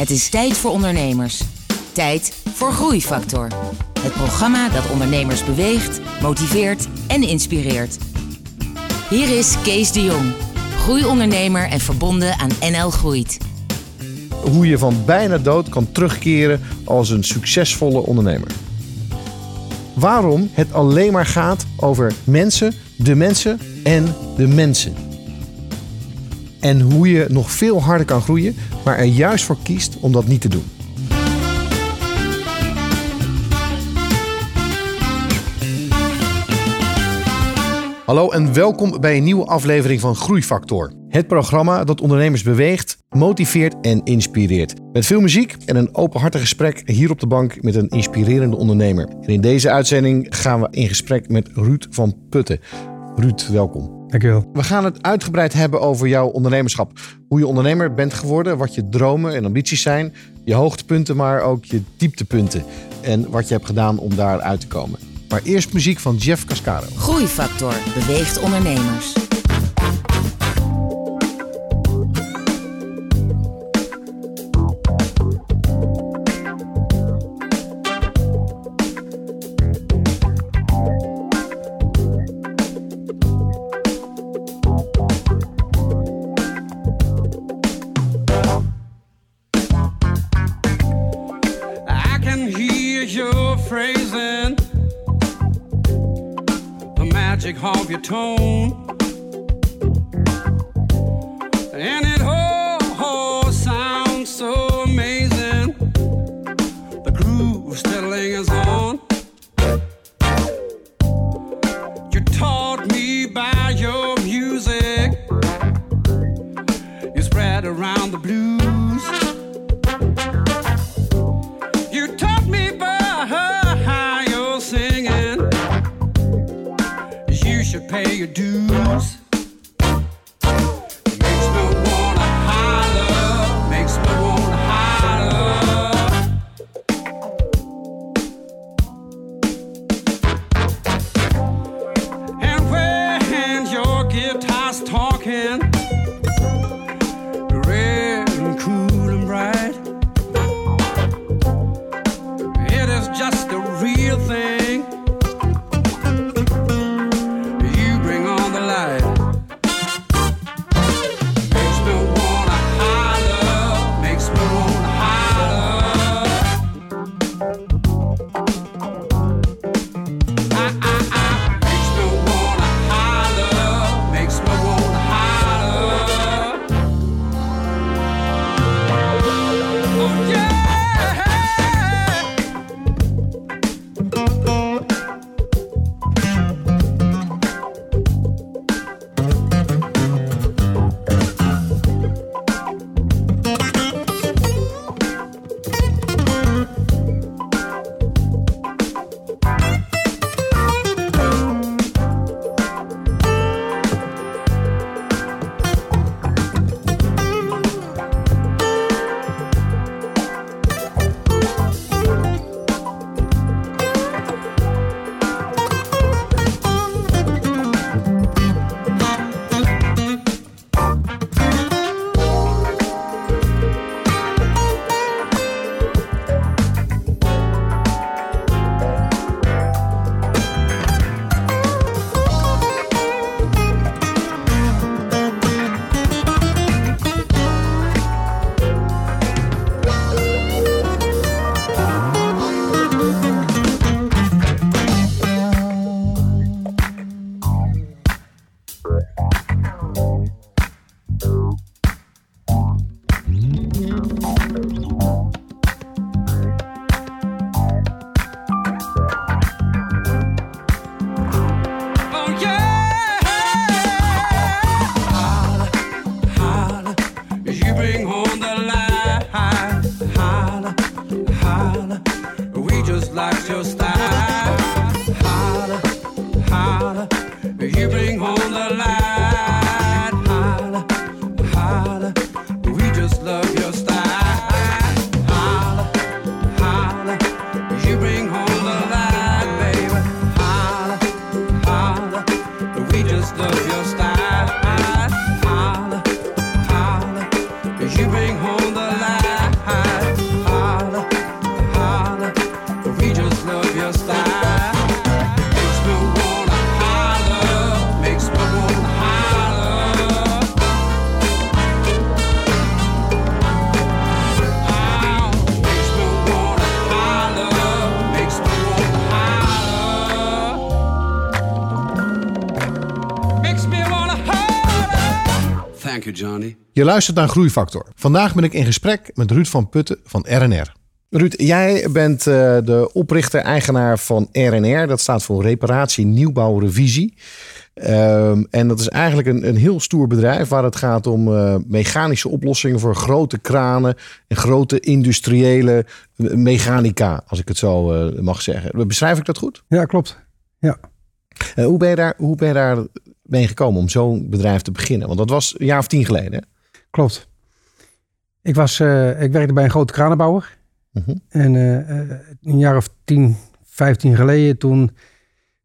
Het is tijd voor ondernemers. Tijd voor Groeifactor. Het programma dat ondernemers beweegt, motiveert en inspireert. Hier is Kees de Jong, groeiondernemer en verbonden aan NL Groeit. Hoe je van bijna dood kan terugkeren als een succesvolle ondernemer. Waarom het alleen maar gaat over mensen, de mensen en de mensen. En hoe je nog veel harder kan groeien, maar er juist voor kiest om dat niet te doen. Hallo en welkom bij een nieuwe aflevering van Groeifactor. Het programma dat ondernemers beweegt, motiveert en inspireert. Met veel muziek en een openhartig gesprek hier op de bank met een inspirerende ondernemer. En in deze uitzending gaan we in gesprek met Ruud van Putten. Ruud, welkom. Dankjewel. We gaan het uitgebreid hebben over jouw ondernemerschap. Hoe je ondernemer bent geworden, wat je dromen en ambities zijn. Je hoogtepunten, maar ook je dieptepunten. En wat je hebt gedaan om daar uit te komen. Maar eerst muziek van Jeff Cascaro. Groeifactor beweegt ondernemers. Tone, talking, just love you. Je luistert naar Groeifactor. Vandaag ben ik in gesprek met Ruud van Putten van RNR. Ruud, jij bent eh, de oprichter-eigenaar van RNR. Dat staat voor Reparatie, Nieuwbouw, Revisie. Ehm, en dat is eigenlijk een, een heel stoer bedrijf waar het gaat om eh, mechanische oplossingen voor grote kranen en grote industriële eh, mechanica, als ik het zo eh, mag zeggen. Beschrijf ik dat goed? Ja, klopt. Ja. Eh, hoe, ben je daar, hoe ben je daar mee gekomen om zo'n bedrijf te beginnen? Want dat was een jaar of tien geleden. Hè? Klopt. Ik, was, eh, ik werkte bij een grote kranenbouwer. Mhm. En eh, eh, een jaar of 10, 15 geleden toen...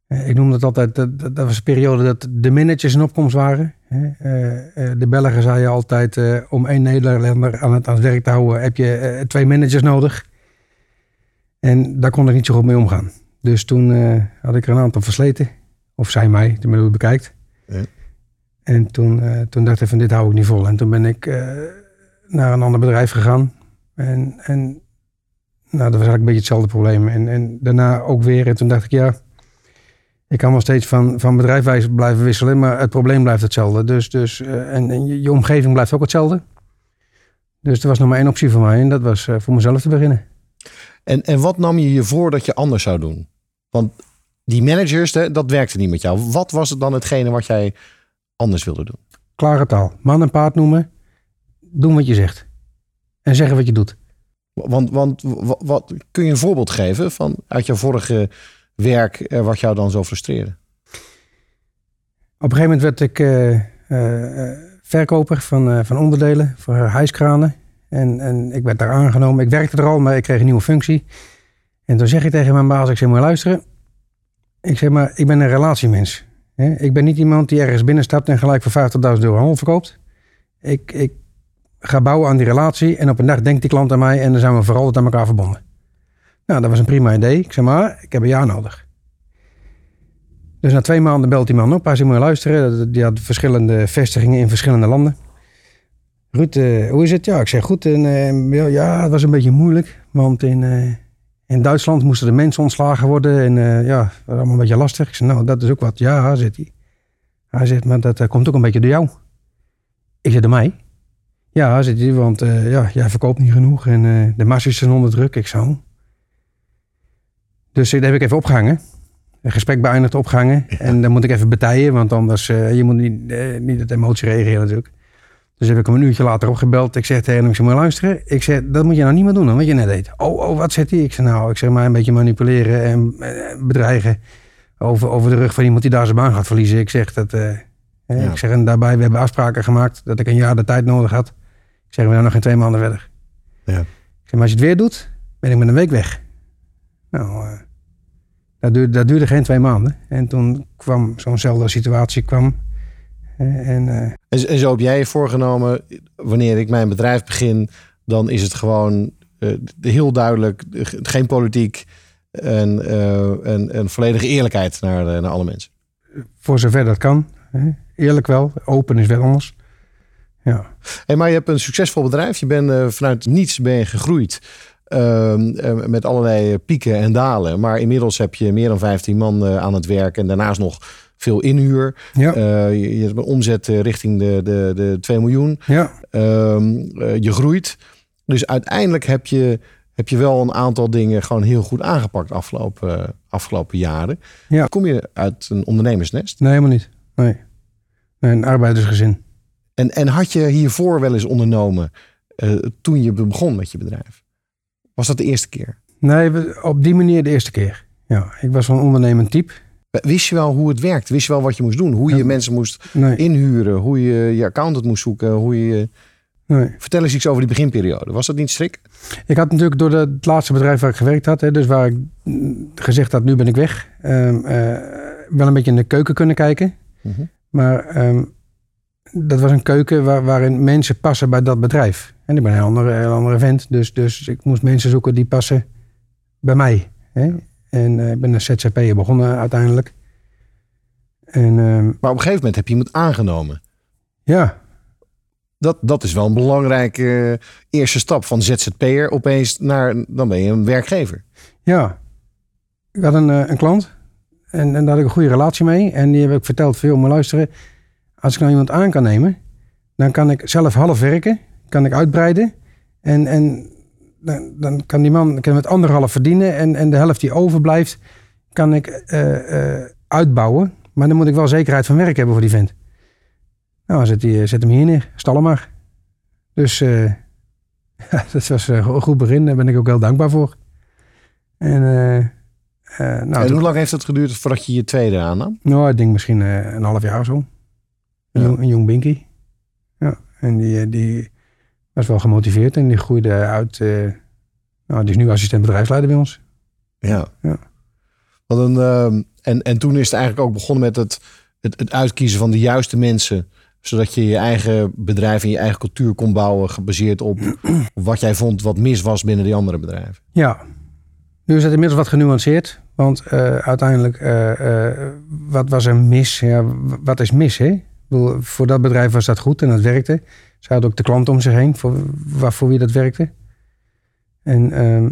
ik noemde het altijd, dat, dat was een periode dat de managers in opkomst waren. de Belgen zeiden altijd, om één Nederlander aan het, aan het werk te houden... heb je twee managers nodig. En daar kon ik niet zo goed mee omgaan. Dus toen had ik er een aantal versleten. Of zij mij, tenminste hoe je het bekijkt. Ja. En toen, eh, toen dacht ik van dit hou ik niet vol. En toen ben ik eh, naar een ander bedrijf gegaan. En, en nou, dat was eigenlijk een beetje hetzelfde probleem. En, en daarna ook weer. En toen dacht ik ja, ik kan wel steeds van, van bedrijfwijs blijven wisselen. Maar het probleem blijft hetzelfde. Dus, dus, eh, en, je, je omgeving blijft ook hetzelfde. Dus er was nog maar één optie voor mij. En dat was voor mezelf te beginnen. En, en wat nam je je voor dat je anders zou doen? Want die managers, dat werkte niet met jou. Wat was het dan hetgene wat jij anders wilde doen? Klare taal. Man en paard noemen. Doen wat je zegt. En zeggen wat je doet. Want, want wat, wat, kun je een voorbeeld geven van uit jouw vorige werk eh, wat jou dan zo frustreerde? Op een gegeven moment werd ik eh, eh, verkoper van, van onderdelen voor hijskranen. En, en ik werd daar aangenomen. Ik werkte er al, maar ik kreeg een nieuwe functie. En toen zeg ik tegen mijn baas, ik zeg maar luisteren. Ik zeg maar, ik ben een relatiemens. Ik ben niet iemand die ergens binnenstapt en gelijk voor 50.000 euro handel verkoopt. Ik, ik ga bouwen aan die relatie en op een dag denkt die klant aan mij en dan zijn we voor altijd aan elkaar verbonden. Nou, dat was een prima idee. Ik zeg maar, ik heb een jaar nodig. Dus na twee maanden belt die man op. Hij zei, moet je luisteren. Die had verschillende vestigingen in verschillende landen. Ruud, eh, hoe is het? Ja, ik zeg goed. En, ja, ja, het was een beetje moeilijk. Want in, eh, in Duitsland moesten de mensen ontslagen worden. En eh, ja, dat was allemaal een beetje lastig. Ik zeg, nou, dat is ook wat. Ja, zegt hij. Hij zegt, maar dat eh, komt ook een beetje door jou. Ik zeg, door mij? Ja, zegt hij, want eh, ja, jij verkoopt niet genoeg. En de massa's zijn onder druk. Ik zo. Dus eh, daar heb ik even opgehangen. Een gesprek beëindigd, opgehangen. En dan moet ik even betijen, want anders... je moet niet, niet het emotie reageren natuurlijk. Dus heb ik hem een uurtje later opgebeld. Ik zeg tegen hem, ik zeg, moet je luisteren? Ik zeg, dat moet je nou niet meer doen, dan, wat je net deed. Oh, oh, wat zegt hij? Ik zeg, nou, ik zeg maar een beetje manipuleren en eh, bedreigen... Over, over de rug van iemand die daar zijn baan gaat verliezen. Ik zeg dat... eh, Ja. Ik zeg, en daarbij, we hebben afspraken gemaakt dat ik een jaar de tijd nodig had. Ik zeg, we zijn nog geen twee maanden verder. Ja. Ik zeg, maar als je het weer doet, ben ik met een week weg. Nou, eh, dat, duurde, dat duurde geen twee maanden. En toen kwam zo'nzelfde situatie kwam. Eh, en eh, En, en zo heb jij je voorgenomen, wanneer ik mijn bedrijf begin, dan is het gewoon eh, heel duidelijk, geen politiek en, en, en volledige eerlijkheid naar, naar alle mensen. voor zover dat kan. Hè? Eerlijk wel, open is wel anders. Ja, Hey, maar je hebt een succesvol bedrijf. Je bent vanuit niets ben je gegroeid. Ehm, eh, met allerlei pieken en dalen. Maar inmiddels heb je meer dan 15 man aan het werk. En daarnaast nog veel inhuur. ja, Eh, je, je hebt een omzet eh, richting de, de, de 2 miljoen. ja. Ehm, eh, je groeit. Dus uiteindelijk heb je, heb je wel een aantal dingen gewoon heel goed aangepakt afgelopen, afgelopen jaren. Ja. Kom je uit een ondernemersnest? Nee, helemaal niet. Nee. nee een arbeidersgezin. En, en had je hiervoor wel eens ondernomen toen je begon met je bedrijf? Was dat de eerste keer? Nee, op die manier de eerste keer. Ja, ik was een ondernemend type. Wist je wel hoe het werkt? Wist je wel wat je moest doen? Hoe je Ja. mensen moest Nee, inhuren? Hoe je je accountant moest zoeken? Hoe je... nee. Vertel eens iets over die beginperiode. Was dat niet strik? Ik had natuurlijk door het laatste bedrijf waar ik gewerkt had, hè, dus waar ik mm, gezegd had, nu ben ik weg, ehm, eh, wel een beetje in de keuken kunnen kijken. Mhm. Maar ehm, dat was een keuken waar, waarin mensen passen bij dat bedrijf. En ik ben een heel andere, heel andere vent, dus, dus ik moest mensen zoeken die passen bij mij. Hè? En eh, ik ben een ZZP'er begonnen uiteindelijk. En ehm, Maar op een gegeven moment heb je iemand aangenomen. ja, Dat, dat is wel een belangrijke eh, eerste stap van ZZP'er opeens naar, dan ben je een werkgever. Ja, ik had een, eh, een klant en, en daar had ik een goede relatie mee. En die heb ik verteld, veel maar luisteren, als ik nou iemand aan kan nemen, dan kan ik zelf half werken, kan ik uitbreiden. En, en dan, dan kan die man kan met anderhalf verdienen. En, en de helft die overblijft, kan ik eh, eh, uitbouwen. Maar dan moet ik wel zekerheid van werk hebben voor die vent. Nou, zet, die, zet hem hier neer. Stal hem maar. Dus eh, ja, dat was eh, een goed begin. Daar ben ik ook heel dankbaar voor. En, eh, eh, nou, en hoe lang heeft het geduurd voordat je je tweede aannam? nou, ik denk misschien eh, een half jaar of zo. Een, Ja. jong, een jong Binky. Ja, en die, eh, die was wel gemotiveerd en die groeide uit. eh, nou, die is nu assistent bedrijfsleider bij ons. Ja. Ja. Want een, ehm, en, en toen is het eigenlijk ook begonnen met het, het, het uitkiezen van de juiste mensen. Zodat je je eigen bedrijf en je eigen cultuur kon bouwen. Gebaseerd op wat jij vond wat mis was binnen die andere bedrijven. Ja, nu is het inmiddels wat genuanceerd. Want eh, uiteindelijk, eh, eh, wat was er mis? Ja, wat is mis, hè? Ik bedoel, voor dat bedrijf was dat goed en dat werkte. Ze hadden ook de klant om zich heen voor, waar, voor wie dat werkte. En ehm,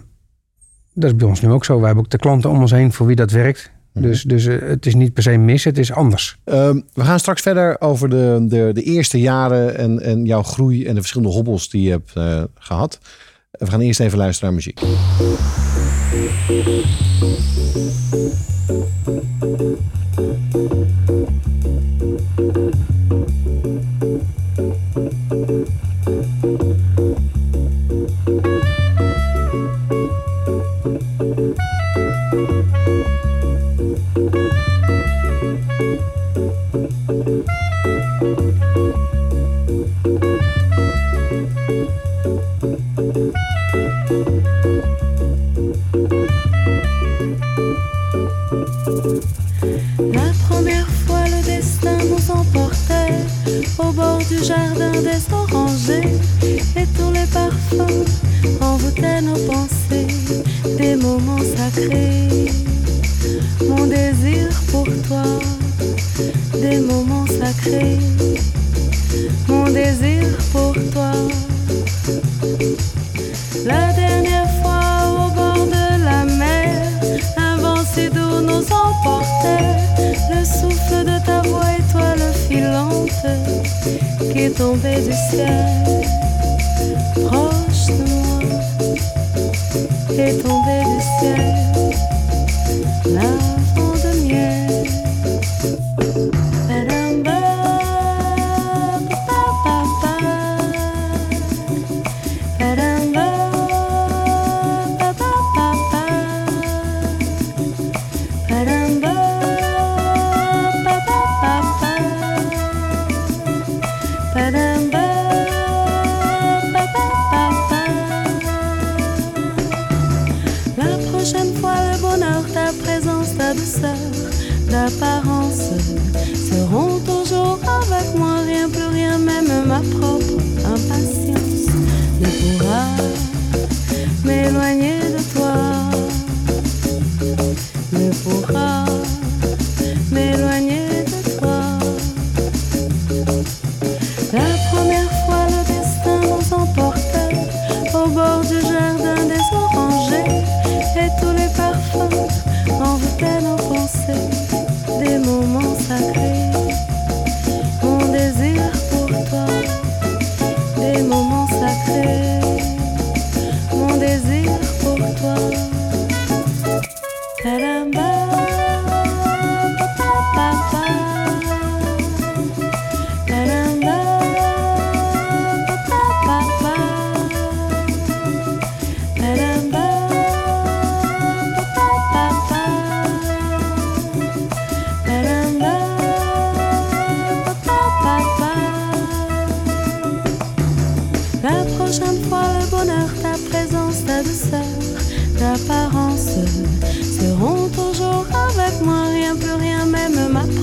dat is bij ons nu ook zo. We hebben ook de klanten om ons heen voor wie dat werkt. Mhm. Dus, dus eh, het is niet per se mis, het is anders. Ehm, we gaan straks verder over de, de, de eerste jaren en, en jouw groei en de verschillende hobbels die je hebt eh, gehad. We gaan eerst even luisteren naar muziek. La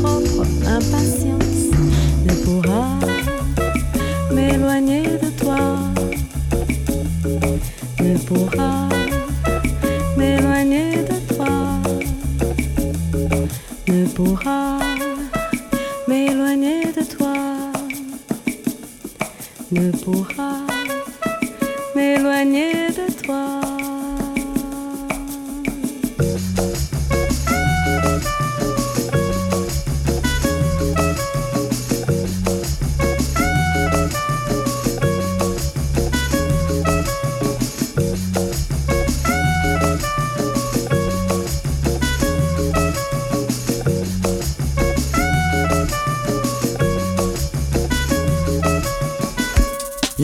propre impatience. Ne pourra m'éloigner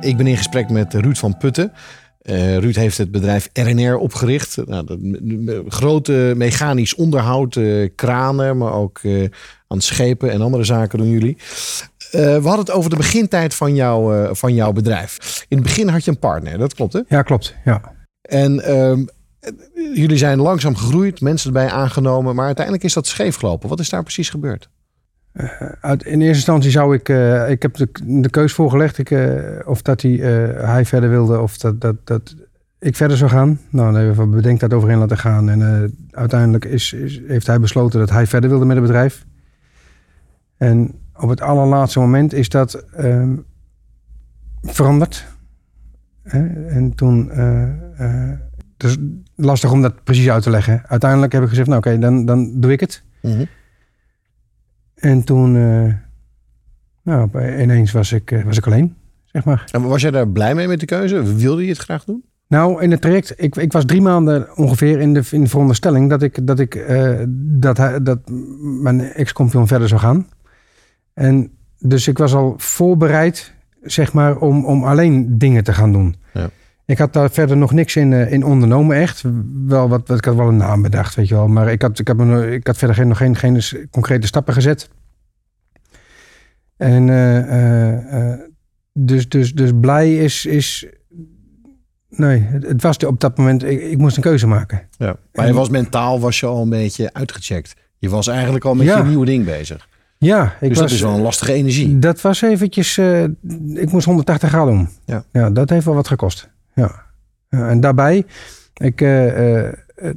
Ik ben in gesprek met Ruud van Putten. Uh, Ruud heeft het bedrijf RNR opgericht. Nou, grote mechanisch onderhoud, eh, kranen, maar ook eh, aan schepen en andere zaken doen jullie. we hadden het over de begintijd van, jou, van jouw bedrijf. In het begin had je een partner, dat klopt hè? Ja, klopt. Ja. En ehm, jullie zijn langzaam gegroeid, mensen erbij aangenomen, maar uiteindelijk is dat scheefgelopen. Wat is daar precies gebeurd? Eh, uit, in eerste instantie zou ik, eh, ik heb de, de keus voorgelegd ik, eh, of dat hij, hij verder wilde of dat, dat, dat ik verder zou gaan. Nou, dan hebben we bedenkt dat overheen laten gaan. En uiteindelijk is, is, heeft hij besloten dat hij verder wilde met het bedrijf. En op het allerlaatste moment is dat ehm, veranderd. Hè? En toen, is lastig om dat precies uit te leggen. Uiteindelijk heb ik gezegd, nou oké, dan, dan doe ik het. Mhm. En toen, eh, nou, ineens was ik, eh, was ik alleen, zeg maar. En was jij daar blij mee met de keuze? Wilde je het graag doen? Nou, in het traject, ik, ik was drie maanden ongeveer in de, in de veronderstelling dat ik, dat, ik, eh, dat, hij, dat mijn ex-compagnon verder zou gaan. En dus ik was al voorbereid, zeg maar, om, om alleen dingen te gaan doen. Ja. Ik had daar verder nog niks in, eh, in ondernomen, echt. Wel wat, wat, ik had wel een naam bedacht, weet je wel. Maar ik had, ik had, me, ik had verder geen, nog geen, geen concrete stappen gezet. En eh, eh, dus, dus, dus blij is, is Nee, het, was op dat moment, ik, ik moest een keuze maken. Ja. Maar je was mentaal was je al een beetje uitgecheckt. Je was eigenlijk al met Ja. je nieuwe ding bezig. Ja, ik dus was, dat is wel een lastige energie. Dat was eventjes, ik moest 180 graden om. Ja. ja, dat heeft wel wat gekost. Ja. Ja, en daarbij, ik, eh, eh, eh,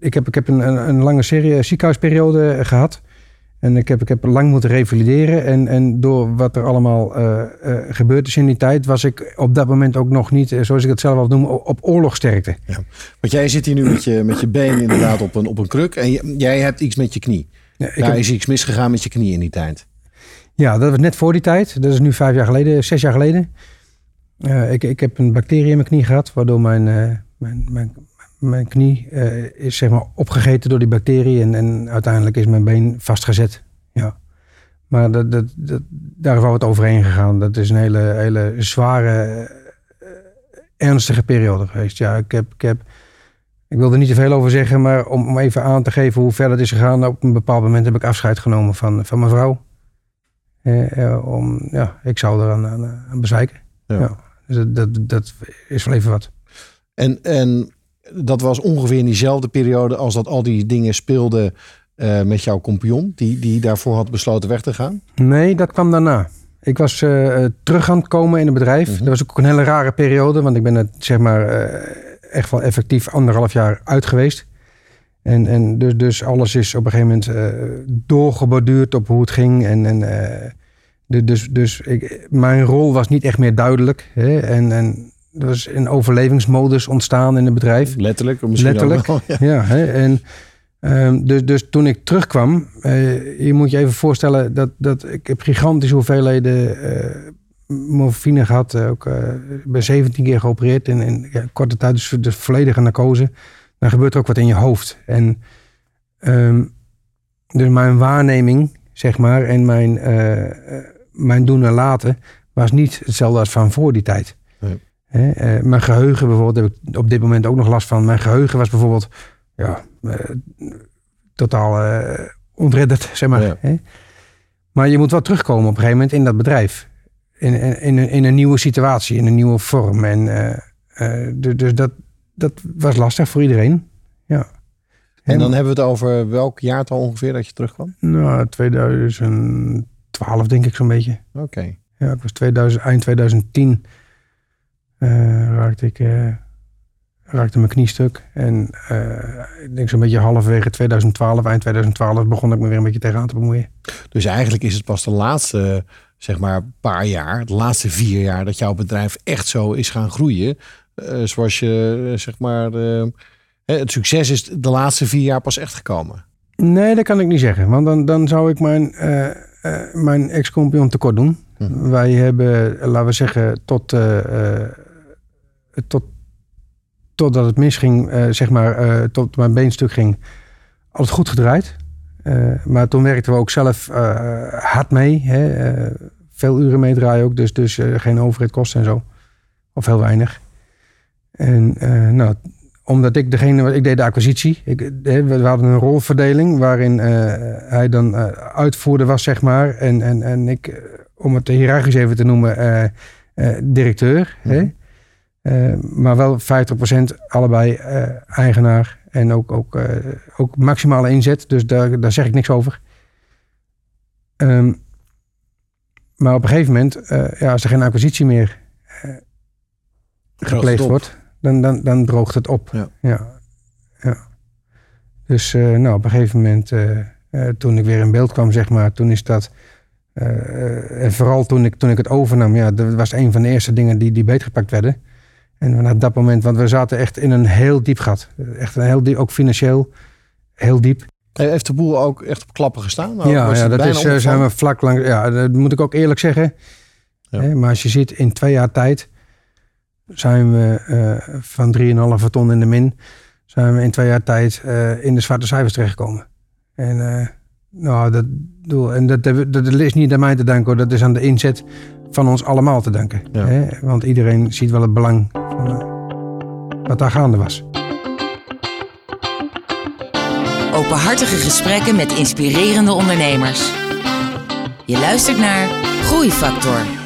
ik heb, ik heb een, een, een lange serie ziekenhuisperiode gehad. En ik heb, ik heb lang moeten revalideren. En, en door wat er allemaal eh, eh, gebeurd is in die tijd, was ik op dat moment ook nog niet, eh, zoals ik het zelf al noem, op, oorlogsterkte. Want jij zit hier nu met je, met je been inderdaad op een, op een kruk. En je- jij hebt iets met je knie. Ja, Daar heb- is iets misgegaan met je knie in die tijd. Ja, dat was net voor die tijd. Dat is nu vijf jaar geleden, zes jaar geleden. Eh, ik, ik heb een bacterie in mijn knie gehad, waardoor mijn, eh, mijn, mijn, mijn knie eh, is zeg maar opgegeten door die bacterie. En, en uiteindelijk is mijn been vastgezet. Ja. Maar dat, dat, dat, daar is wel wat overheen gegaan. Dat is een hele, hele zware, ernstige periode geweest. Ja, ik heb, ik heb ik wil er niet te veel over zeggen, maar om, om even aan te geven hoe ver het is gegaan. Op een bepaald moment heb ik afscheid genomen van, van mijn vrouw. Om, ja, ik zou er aan, aan, aan bezwijken. Ja. Ja. Dus dat, dat, dat is wel even wat. En, en dat was ongeveer in diezelfde periode als dat al die dingen speelden eh, met jouw compagnon. Die, die daarvoor had besloten weg te gaan. Nee, dat kwam daarna. Ik was eh, eh, terug aan het komen in het bedrijf. Mhm. Dat was ook een hele rare periode, want ik ben het zeg maar echt wel effectief anderhalf jaar uit geweest. En, en dus, dus alles is op een gegeven moment doorgeborduurd op hoe het ging. En, en, dus dus ik, mijn rol was niet echt meer duidelijk. Hè? En, en er was een overlevingsmodus ontstaan in het bedrijf. Letterlijk. Misschien Letterlijk. wel, ja. Ja, hè? en ehm, dus, dus toen ik terugkwam, eh, je moet je even voorstellen dat, dat ik heb gigantische hoeveelheden eh, morfine gehad. eh, Ook, ik ben 17 keer geopereerd in, in ja, korte tijd, dus, dus volledige narcose. Dan gebeurt er ook wat in je hoofd. En ehm, dus mijn waarneming, zeg maar, en mijn, mijn doen en laten was niet hetzelfde als van voor die tijd. Nee. Eh, mijn geheugen bijvoorbeeld, heb ik op dit moment ook nog last van. Mijn geheugen was bijvoorbeeld ja, eh, totaal ontredderd, zeg maar. Ja. Maar je moet wel terugkomen op een gegeven moment in dat bedrijf. In, in, in, een, in een nieuwe situatie, in een nieuwe vorm. En, dus dus dat, dat was lastig voor iedereen. Ja. En dan hebben we het over welk jaartal ongeveer dat je terugkwam? Nou, 2012 denk ik zo'n beetje. Oké. Ja, ik was 2000, eind 2010 eh, raakte ik eh, raakte mijn knie stuk. En eh, ik denk zo'n beetje halverwege 2012, eind 2012, begon ik me weer een beetje tegenaan te bemoeien. Dus eigenlijk is het pas de laatste, zeg maar, paar jaar, de laatste vier jaar, dat jouw bedrijf echt zo is gaan groeien. Eh, zoals je, zeg maar, het succes is de laatste vier jaar pas echt gekomen. Nee, dat kan ik niet zeggen. Want dan, dan zou ik mijn, mijn ex-compagnon tekort doen. Mhm. Wij hebben, eh, laten we zeggen, tot, eh, eh, tot, totdat het misging, eh, zeg maar, eh, tot mijn beenstuk ging, alles goed gedraaid. Eh, maar toen werkten we ook zelf eh, hard mee. Hè? eh, veel uren meedraaien ook, dus, dus eh, geen overheidkosten en zo. Of heel weinig. En eh, nou, omdat ik degene, ik deed de acquisitie. Ik, eh, we, hadden een rolverdeling waarin eh, hij dan eh, uitvoerder was, zeg maar. En, en, en ik, om het hiërarchisch even te noemen, directeur. hè? Mhm. Maar wel 50% allebei eigenaar. En ook, ook, ook maximale inzet. Dus daar, daar zeg ik niks over. Ehm, maar op een gegeven moment, ja, als er geen acquisitie meer gepleegd wordt, dan, dan, dan droogt het op. Ja. ja. ja. Dus eh, nou, op een gegeven moment, eh, eh, toen ik weer in beeld kwam, zeg maar, toen is dat. en vooral toen ik, toen ik het overnam, ja, dat was een van de eerste dingen die, die beetgepakt werden. En vanaf dat moment, want we zaten echt in een heel diep gat. Echt een heel diep, ook financieel heel diep. Heeft de boel ook echt op klappen gestaan? Nou, ja, ja, dat is, zijn we vlak langs. Ja, dat moet ik ook eerlijk zeggen. Ja. Hè, maar als je ziet, in twee jaar tijd zijn we eh, van 3,5 ton in de min, zijn we in twee jaar tijd eh, in de zwarte cijfers terechtgekomen. En, eh, nou, dat, bedoel, en dat, dat, dat is niet aan mij te danken, hoor. dat is aan de inzet van ons allemaal te danken. Ja. Hè? Want iedereen ziet wel het belang van wat daar gaande was. Openhartige gesprekken met inspirerende ondernemers. Je luistert naar Groeifactor.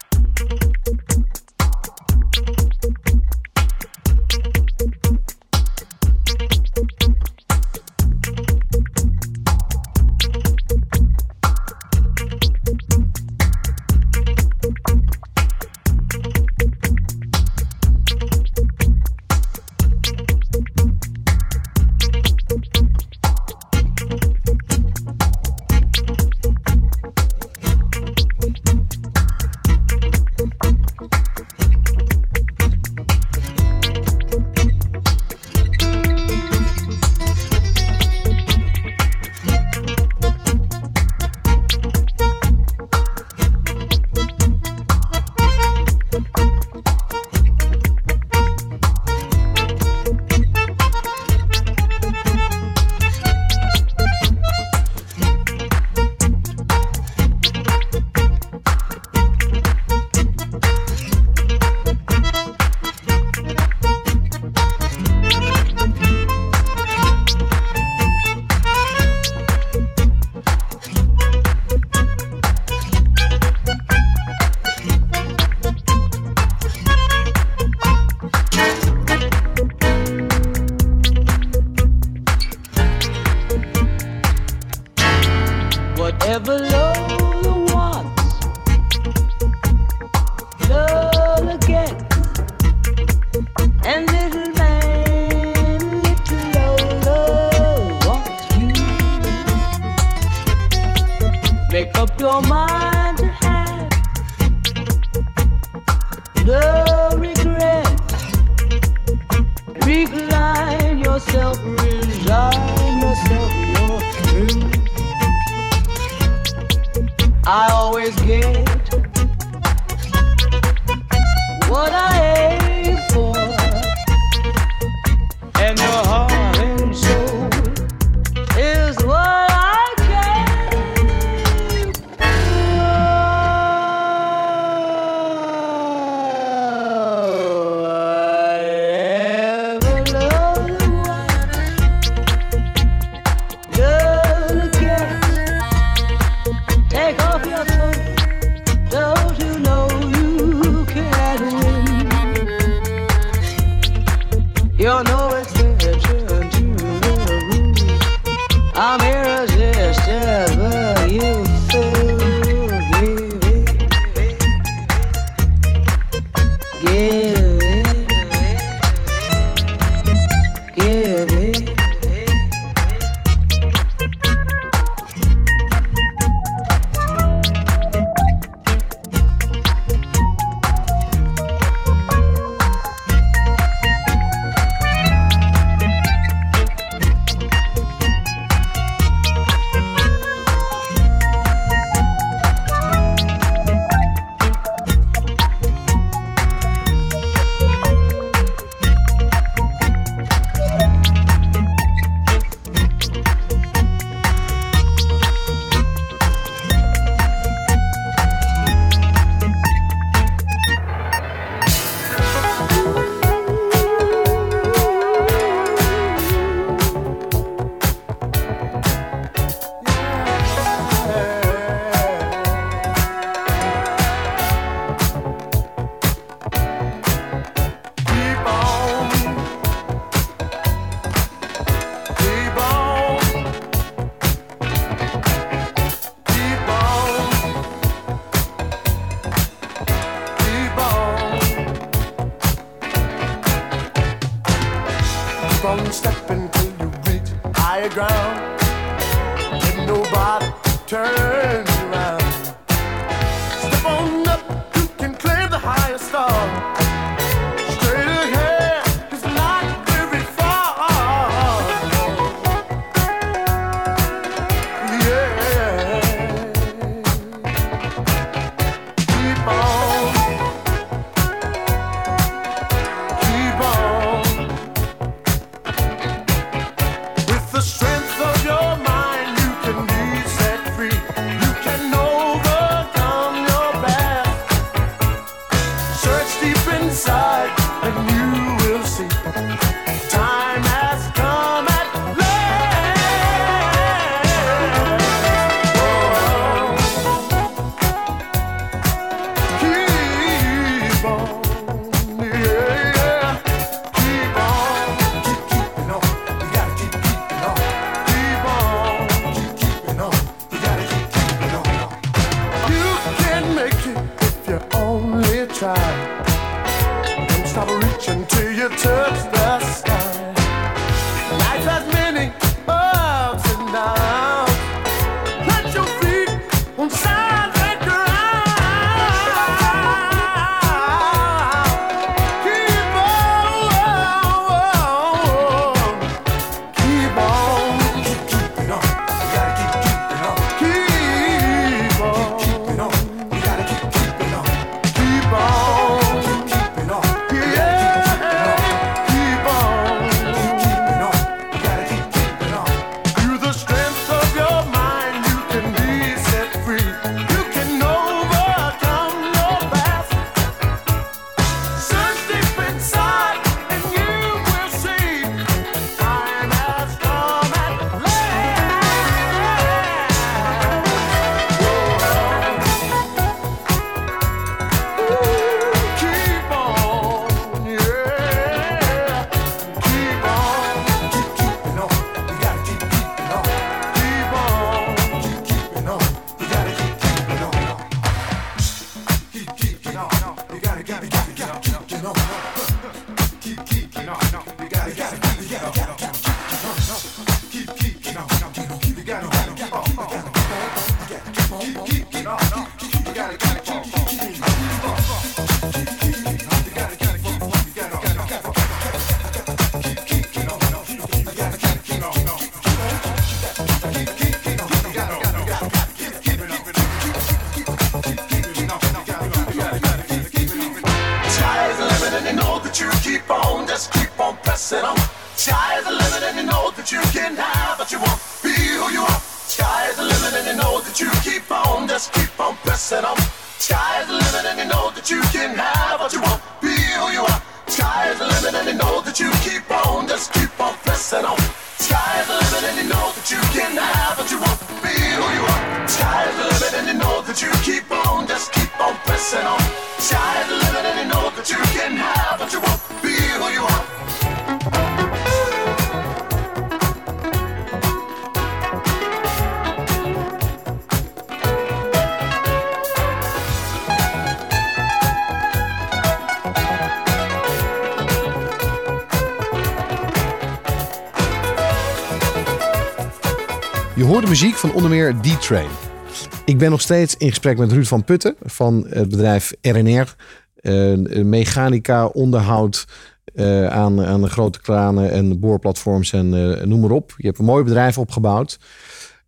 Ik ben nog steeds in gesprek met Ruud van Putten van het bedrijf RNR. eh, mechanica, onderhoud eh, aan, aan de grote kranen en boorplatforms en eh, noem maar op. Je hebt een mooi bedrijf opgebouwd.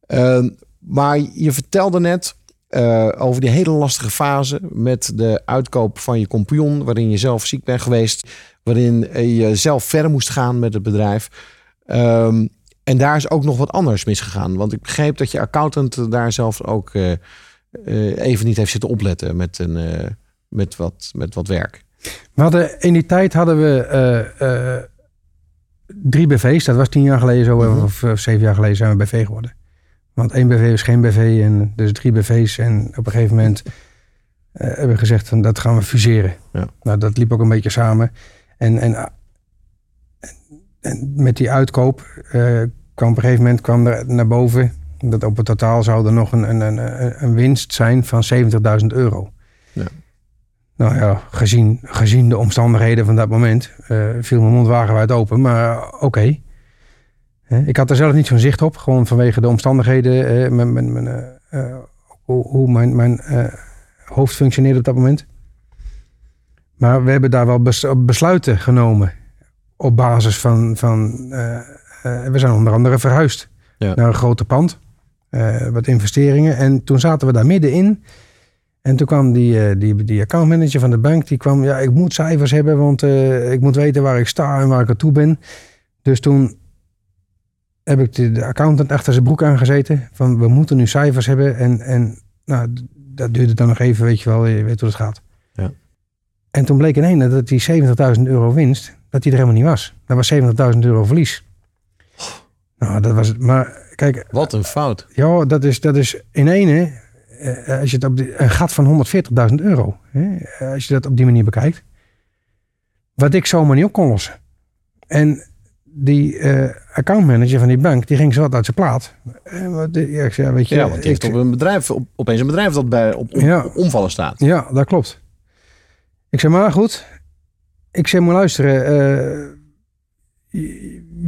Eh, maar je vertelde net over die hele lastige fase met de uitkoop van je compagnon, waarin je zelf ziek bent geweest, waarin je zelf verder moest gaan met het bedrijf. Ehm, en daar is ook nog wat anders misgegaan. Want ik begreep dat je accountant daar zelf ook eh, eh, even niet heeft zitten opletten met, een, eh, met, wat, met wat werk. We hadden, in die tijd hadden we drie BV's. Dat was tien jaar geleden zo, Mhm. of, of zeven jaar geleden zijn we BV geworden. Want één BV is geen BV en dus drie BV's. En op een gegeven moment hebben we gezegd van dat gaan we fuseren. Ja. Nou, dat liep ook een beetje samen. En, en, en, en met die uitkoop eh, kwam op een gegeven moment kwam er naar boven dat op het totaal zou er nog een, een, een, een winst zijn van 70.000 euro. Ja. Nou ja, gezien, gezien de omstandigheden van dat moment eh, viel mijn mond wagenwijd open, maar oké. Ik had er zelf niet zo'n zicht op, gewoon vanwege de omstandigheden, eh, mijn, mijn, mijn, hoe, hoe mijn, mijn hoofd functioneerde op dat moment. Maar we hebben daar wel bes- besluiten genomen op basis van, van eh, eh, we zijn onder andere verhuisd Ja. naar een groter pand, eh, wat investeringen. En toen zaten we daar middenin. En toen kwam die, die, die accountmanager van de bank, die kwam, ja, ik moet cijfers hebben, want ik moet weten waar ik sta en waar ik aan toe ben. Dus toen heb ik de, de accountant achter zijn broek aangezeten, van we moeten nu cijfers hebben. En, en nou, dat duurde dan nog even, weet je wel, je weet hoe het gaat. Ja. En toen bleek ineens dat die 70.000 euro winst, dat die er helemaal niet was. Dat was 70.000 euro verlies. Nou, dat was het. Maar kijk, Wat een fout. ja, dat is, dat is in ene, eh, als je het op die, een gat van 140.000 euro, hè, als je dat op die manier bekijkt, wat ik zomaar niet op kon lossen. En die eh, accountmanager van die bank, die ging zo wat uit zijn plaat. En wat, ja, ik zei, weet je, Ja, want die heeft ik- op een bedrijf, op, opeens een bedrijf dat bij, op, op, Ja. op omvallen staat. Ja, dat klopt. Ik zei, maar goed. Ik zei, moet luisteren. eh,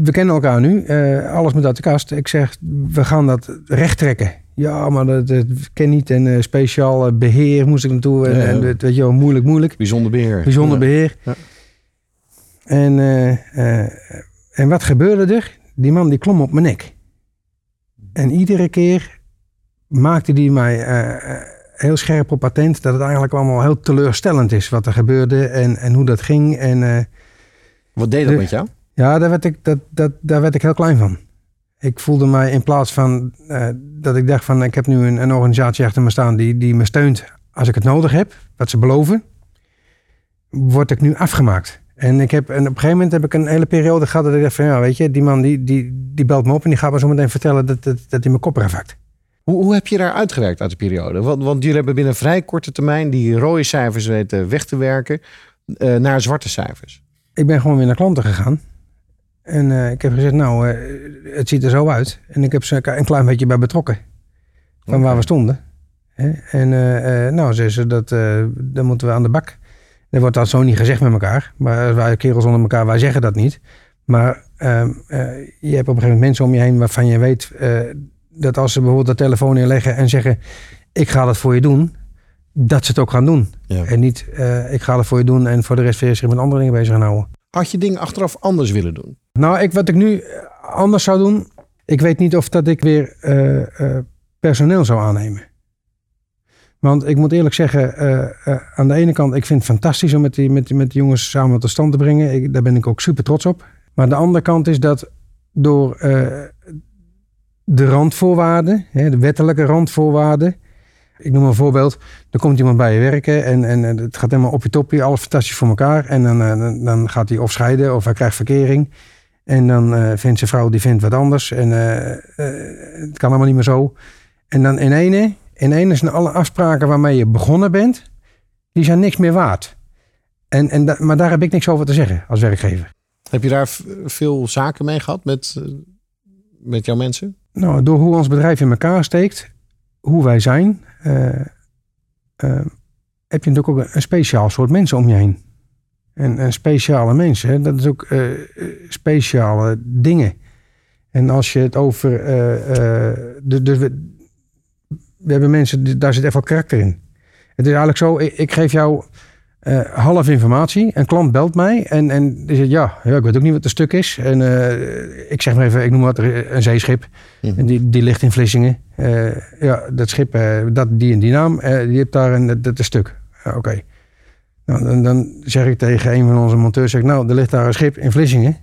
we kennen elkaar nu. eh, alles moet uit de kast. Ik zeg, we gaan dat recht trekken. Ja, maar dat, dat ken niet. En eh, speciaal eh, beheer moest ik naartoe. En, Ja, ja. en dat, weet je wel, moeilijk, moeilijk. Bijzonder beheer. Bijzonder Ja. beheer. Ja. En, eh, eh, en wat gebeurde er? Die man die klom op mijn nek. En iedere keer maakte die mij eh, eh, heel scherp op patent dat het eigenlijk allemaal heel teleurstellend is wat er gebeurde en, en hoe dat ging. En eh, Wat deed dat De- met jou? ja, daar werd, ik, dat, dat, daar werd ik heel klein van. Ik voelde mij in plaats van eh, dat ik dacht van ik heb nu een, een organisatie achter me staan die, die me steunt als ik het nodig heb, wat ze beloven, word ik nu afgemaakt. En, ik heb, en op een gegeven moment heb ik een hele periode gehad dat ik dacht van ja, weet je, die man die, die, die belt me op en die gaat me zo meteen vertellen dat, dat, dat hij mijn kop eraf hakt. Hoe, hoe heb je daar uitgewerkt uit de periode? Want, want jullie hebben binnen vrij korte termijn die rode cijfers weten weg te werken eh, naar zwarte cijfers. ik ben gewoon weer naar klanten gegaan. En eh, ik heb gezegd, nou, eh, het ziet er zo uit. En ik heb ze een klein beetje bij betrokken. Van waar we stonden. Hè? En nou, ze ze dat, dan moeten we aan de bak. Er wordt dat zo niet gezegd met elkaar. Maar wij kerels onder elkaar, wij zeggen dat niet. Maar ehm, eh, je hebt op een gegeven moment mensen om je heen waarvan je weet dat als ze bijvoorbeeld de telefoon inleggen en zeggen: Ik ga dat voor je doen, dat ze het ook gaan doen. Ja. En niet: eh, Ik ga het voor je doen en voor de rest weer zich met andere dingen bezig gaan houden. Had je dingen achteraf anders willen doen? Nou, ik, wat ik nu anders zou doen, ik weet niet of dat ik weer eh, eh, personeel zou aannemen. Want ik moet eerlijk zeggen, eh, eh, aan de ene kant, ik vind het fantastisch om met die, met, die- met die jongens samen tot stand te brengen. Ik, daar ben ik ook super trots op. Maar de andere kant is dat door eh, de randvoorwaarden, hè, de wettelijke randvoorwaarden. Ik noem een voorbeeld. Er komt iemand bij je werken en, en het gaat helemaal op je toppie, alles fantastisch voor elkaar. En dan, eh, dan- gaat hij of scheiden of hij krijgt verkering. En dan eh, vindt zijn vrouw die vindt wat anders. En eh, het kan allemaal niet meer zo. En dan in ene, in ene zijn alle afspraken waarmee je begonnen bent, die zijn niks meer waard. En, en maar daar heb ik niks over te zeggen als werkgever. Heb je daar veel zaken mee gehad met, met jouw mensen? Nou, door hoe ons bedrijf in elkaar steekt, hoe wij zijn, eh, eh, heb je natuurlijk ook een, speciaal soort mensen om je heen. En, en speciale mensen, dat is ook eh, speciale dingen. En als je het over. de, we, hebben mensen, daar zit echt wel karakter in. Het is eigenlijk zo, ik, ik geef jou eh, half informatie. Een klant belt mij en, en die zegt, ja, ja, ik weet ook niet wat het stuk is. En eh, ik zeg maar even, ik noem wat, een zeeschip. En die, die ligt in Vlissingen. Eh, ja, dat schip, dat, die en die naam, die heeft daar een, dat, stuk. Oké. Nou, dan, dan zeg ik tegen een van onze monteurs, zeg, nou, er ligt daar een schip in Vlissingen. Ik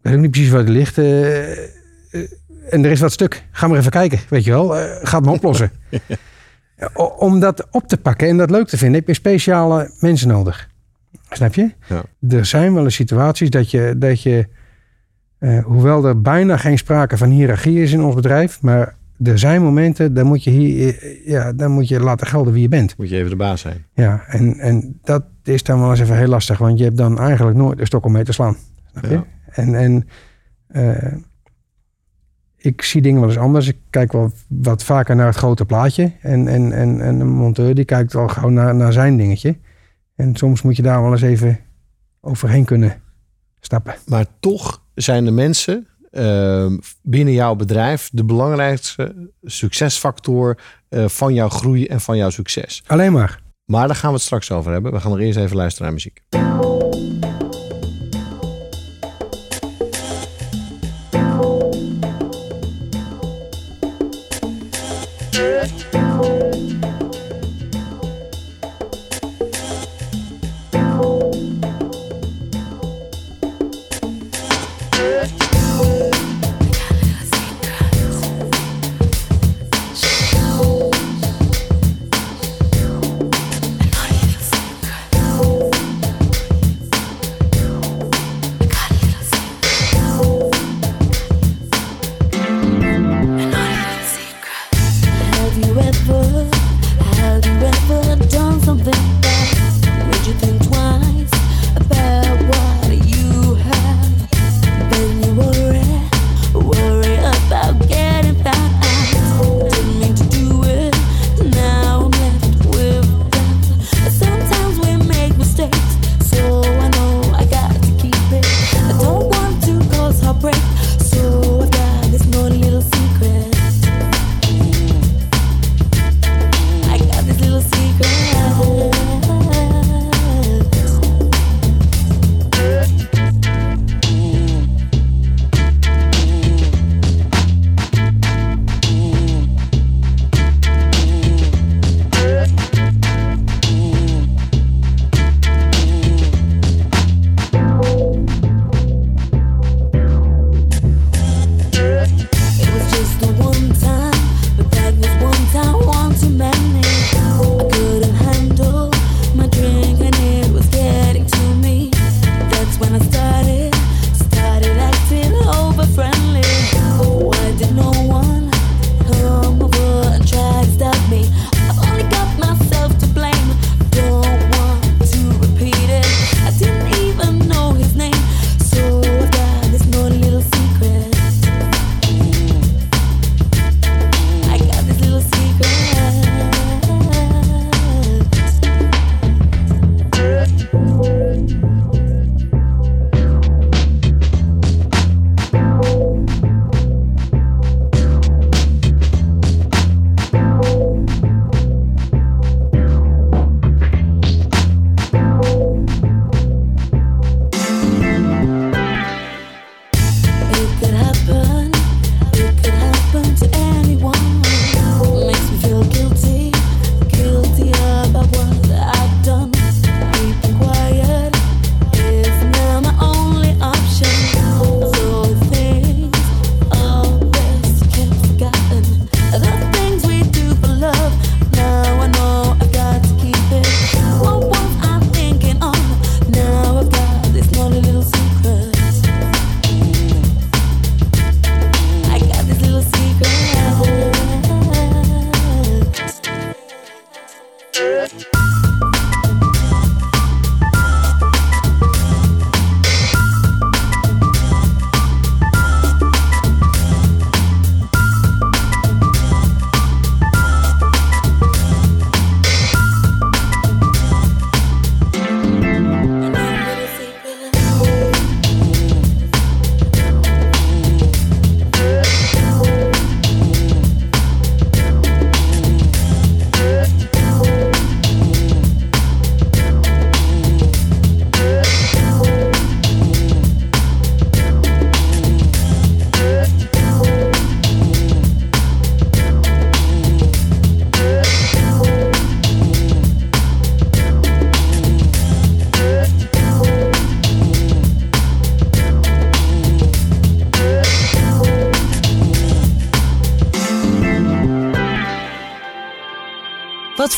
weet ook niet precies waar die ligt. en er is wat stuk. Ga maar even kijken, weet je wel. Ga het maar oplossen. Om dat op te pakken en dat leuk te vinden, heb je speciale mensen nodig. Snap je? Ja. Er zijn wel eens situaties dat je, dat je eh, hoewel er bijna geen sprake van hiërarchie is in ons bedrijf, maar er zijn momenten, dan moet je, hier, eh, ja, dan moet je laten gelden wie je bent. Moet je even de baas zijn. Ja, en, en dat is dan wel eens even heel lastig, want je hebt dan eigenlijk nooit een stok om mee te slaan. Snap je? Ja. En, en eh, ik zie dingen wel eens anders. Ik kijk wel wat vaker naar het grote plaatje. En, en, en, en een monteur die kijkt wel gewoon naar, naar zijn dingetje. En soms moet je daar wel eens even overheen kunnen stappen. Maar toch zijn de mensen eh, binnen jouw bedrijf de belangrijkste succesfactor eh, van jouw groei en van jouw succes. Alleen maar. Maar daar gaan we het straks over hebben. We gaan er eerst even luisteren naar muziek.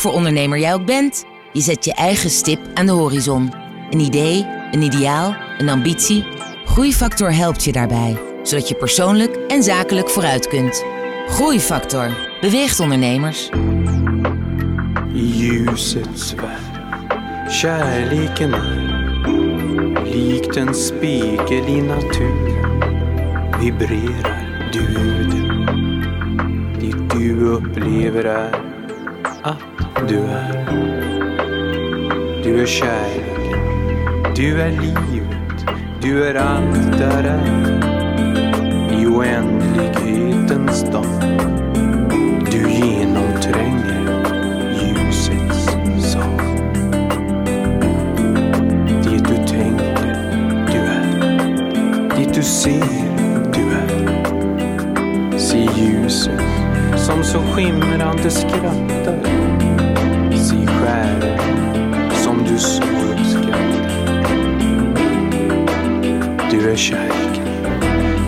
Voor ondernemer jij ook bent, je zet je eigen stip aan de horizon. Een idee, een ideaal, een ambitie. Groeifactor helpt je daarbij, zodat je persoonlijk en zakelijk vooruit kunt. Groeifactor beweegt ondernemers. I ljusets värld Kärleken är likt en spegel i naturen Vibrerar du den Det du du är Du är kärleken Du är livet Du är allt där är I oändlighetens dag Du genomtränger ljusets sal. Det du tänker, du är. Det du ser, du är. Se ljuset som så skimrande skrattar skär som du så uppskattar. Du är kärleken,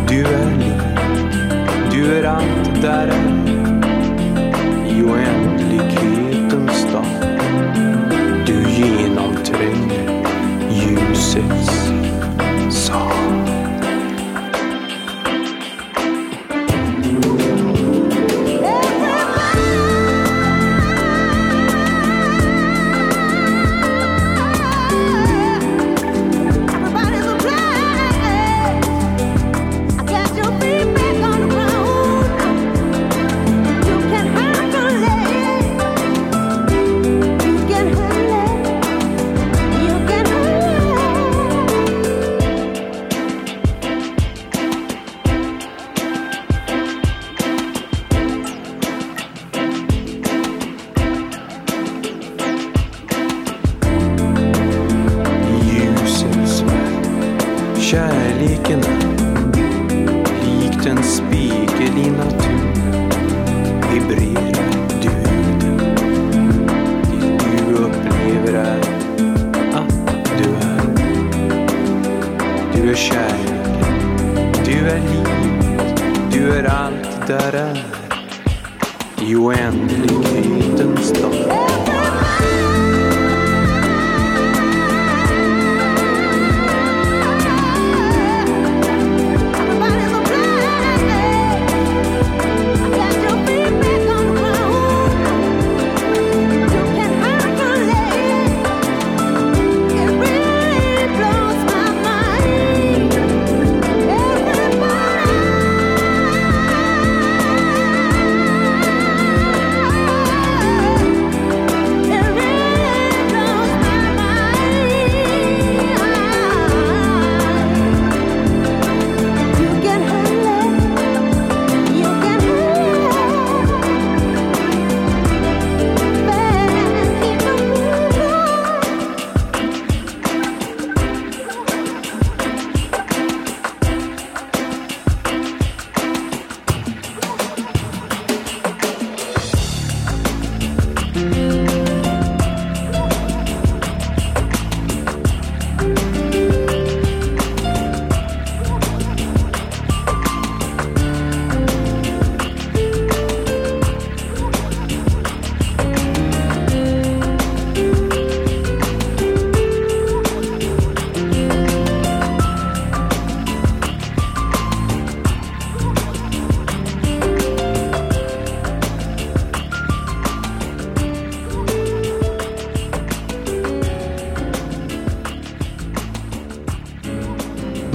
du är livet, du är allt där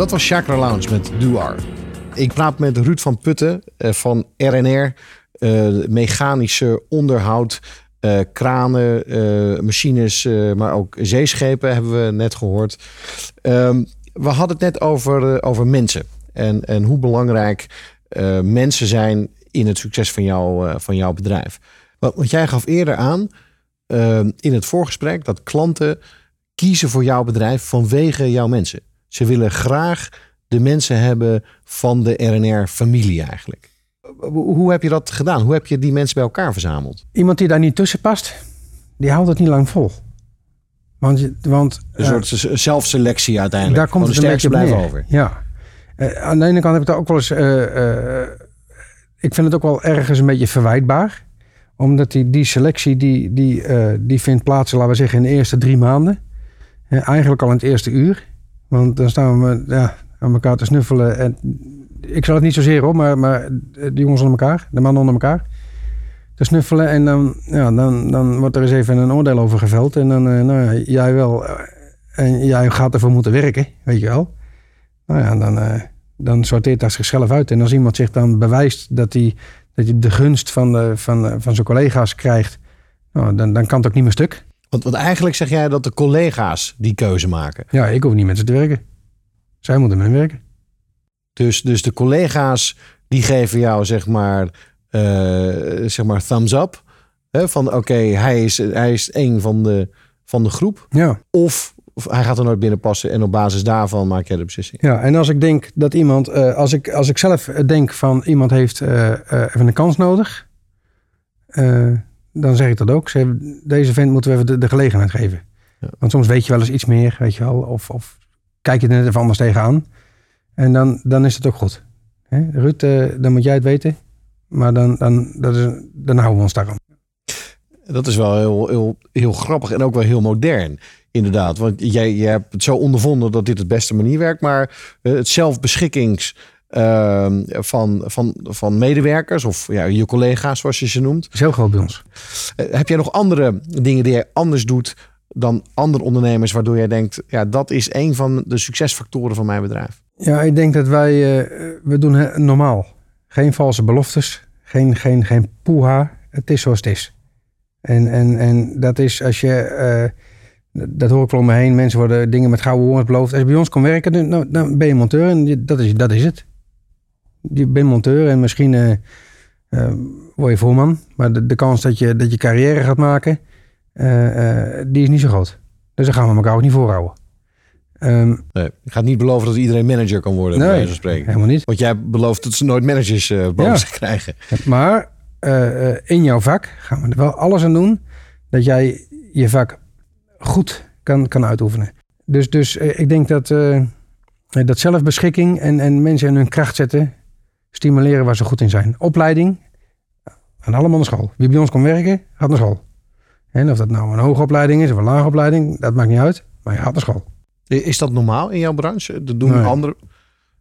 Dat was Chakra Lounge met Duar. Ik praat met Ruud van Putten eh, van RNR. eh, mechanische onderhoud, eh, kranen, machines, maar ook zeeschepen hebben we net gehoord. Ehm, we hadden het net over, over mensen. En, en hoe belangrijk mensen zijn in het succes van, jou, van jouw bedrijf. Want, jij gaf eerder aan eh, in het voorgesprek dat klanten kiezen voor jouw bedrijf vanwege jouw mensen. Ze willen graag de mensen hebben van de RNR-familie eigenlijk. Hoe heb je dat gedaan? Hoe heb je die mensen bij elkaar verzameld? Iemand die daar niet tussen past, die houdt het niet lang vol. Want, want Een eh, soort zelfselectie uiteindelijk. daar komt het Gewoon een de beetje blijven over. Ja. Eh, aan de ene kant heb ik daar ook wel eens... eh, ik vind het ook wel ergens een beetje verwijtbaar. Omdat die, die selectie die, die, die vindt plaats, laten we zeggen, in de eerste drie maanden. Eigenlijk al in het eerste uur. Want dan staan we ja, aan elkaar te snuffelen. En ik zal het niet zozeer op, maar, maar de jongens onder elkaar, de mannen onder elkaar. Te snuffelen en dan, ja, dan, dan wordt er eens even een oordeel over geveld. En dan, eh, nou ja, jij wel. eh, En jij gaat ervoor moeten werken, weet je wel. Nou ja, dan, eh, dan sorteert dat zichzelf uit. En als iemand zich dan bewijst dat hij, dat hij de gunst van, van, van zijn collega's krijgt, nou, dan, dan kan het ook niet meer stuk. Want, want eigenlijk zeg jij dat de collega's die keuze maken. Ja, ik hoef niet met ze te werken. Zij moeten met me werken. Dus, dus de collega's die geven jou zeg maar, eh, zeg maar thumbs up. Hè, van oké, hij, is, hij is een van de, van de groep. Ja. Of, of hij gaat er nooit binnen passen en op basis daarvan maak jij de beslissing. Ja, en als ik denk dat iemand, eh, als, ik, als ik zelf denk van iemand heeft eh, even een kans nodig, dan zeg ik dat ook. Zeg, Deze vent moeten we even de, de gelegenheid geven. Ja. Want soms weet je wel eens iets meer, weet je wel, of, of kijk je er net even anders tegenaan. En dan, dan is het ook goed. Hè? Ruud, dan moet jij het weten. Maar dan, dan, dat is, dan houden we ons daaraan. Dat is wel heel, heel, heel grappig en ook wel heel modern. Inderdaad, want jij, jij hebt het zo ondervonden dat dit het beste manier werkt. Maar eh, het zelfbeschikkings ehm, van, van, van medewerkers of ja, je collega's zoals je ze noemt. is heel groot bij ons. Eh, heb jij nog andere dingen die jij anders doet dan andere ondernemers, waardoor jij denkt, ja, dat is een van de succesfactoren van mijn bedrijf? Ja, ik denk dat wij, eh, we doen normaal. Geen valse beloftes, geen, geen, geen poeha. Het is zoals het is. En, en, en dat is als je, eh, dat hoor ik wel om me heen, mensen worden dingen met gouden horens beloofd. Als je bij ons komt werken, dan, nou, dan ben je monteur en dat is, dat is het. Je bent monteur en misschien eh, eh, word je voorman. Maar de, de kans dat je, dat je carrière gaat maken, eh, die is niet zo groot. Dus daar gaan we elkaar ook niet voorhouden. Ehm, Nee, ik ga niet beloven dat iedereen manager kan worden, bij Nee, wijze van spreken. helemaal niet. Want jij belooft dat ze nooit managers boven Ja. zich krijgen. Maar in jouw vak gaan we er wel alles aan doen dat jij je vak goed kan, kan uitoefenen. Dus, dus ik denk dat, dat zelfbeschikking en, en mensen in hun kracht zetten, stimuleren waar ze goed in zijn. Opleiding, gaan allemaal naar school. Wie bij ons komt werken, gaat naar school. En of dat nou een hoge opleiding is of een lage opleiding, dat maakt niet uit. Maar je gaat naar school. Is dat normaal in jouw branche? Dat doen Nee. anderen.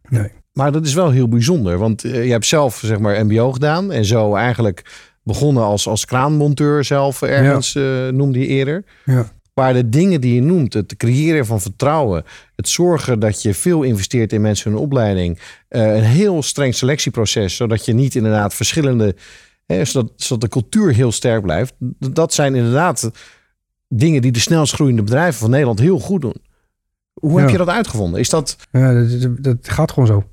Nee. Maar dat is wel heel bijzonder. Want eh, je hebt zelf zeg maar MBO gedaan. En zo eigenlijk begonnen als, als kraanmonteur zelf ergens, eh, noemde je eerder. Ja. Maar de dingen die je noemt, het creëren van vertrouwen, het zorgen dat je veel investeert in mensen hun opleiding, eh, een heel streng selectieproces, zodat je niet inderdaad verschillende, hè, zodat, zodat de cultuur heel sterk blijft. Dat zijn inderdaad dingen die de snelst groeiende bedrijven van Nederland heel goed doen. Hoe heb je dat uitgevonden? Is dat, Ja, dat, dat, gaat gewoon zo.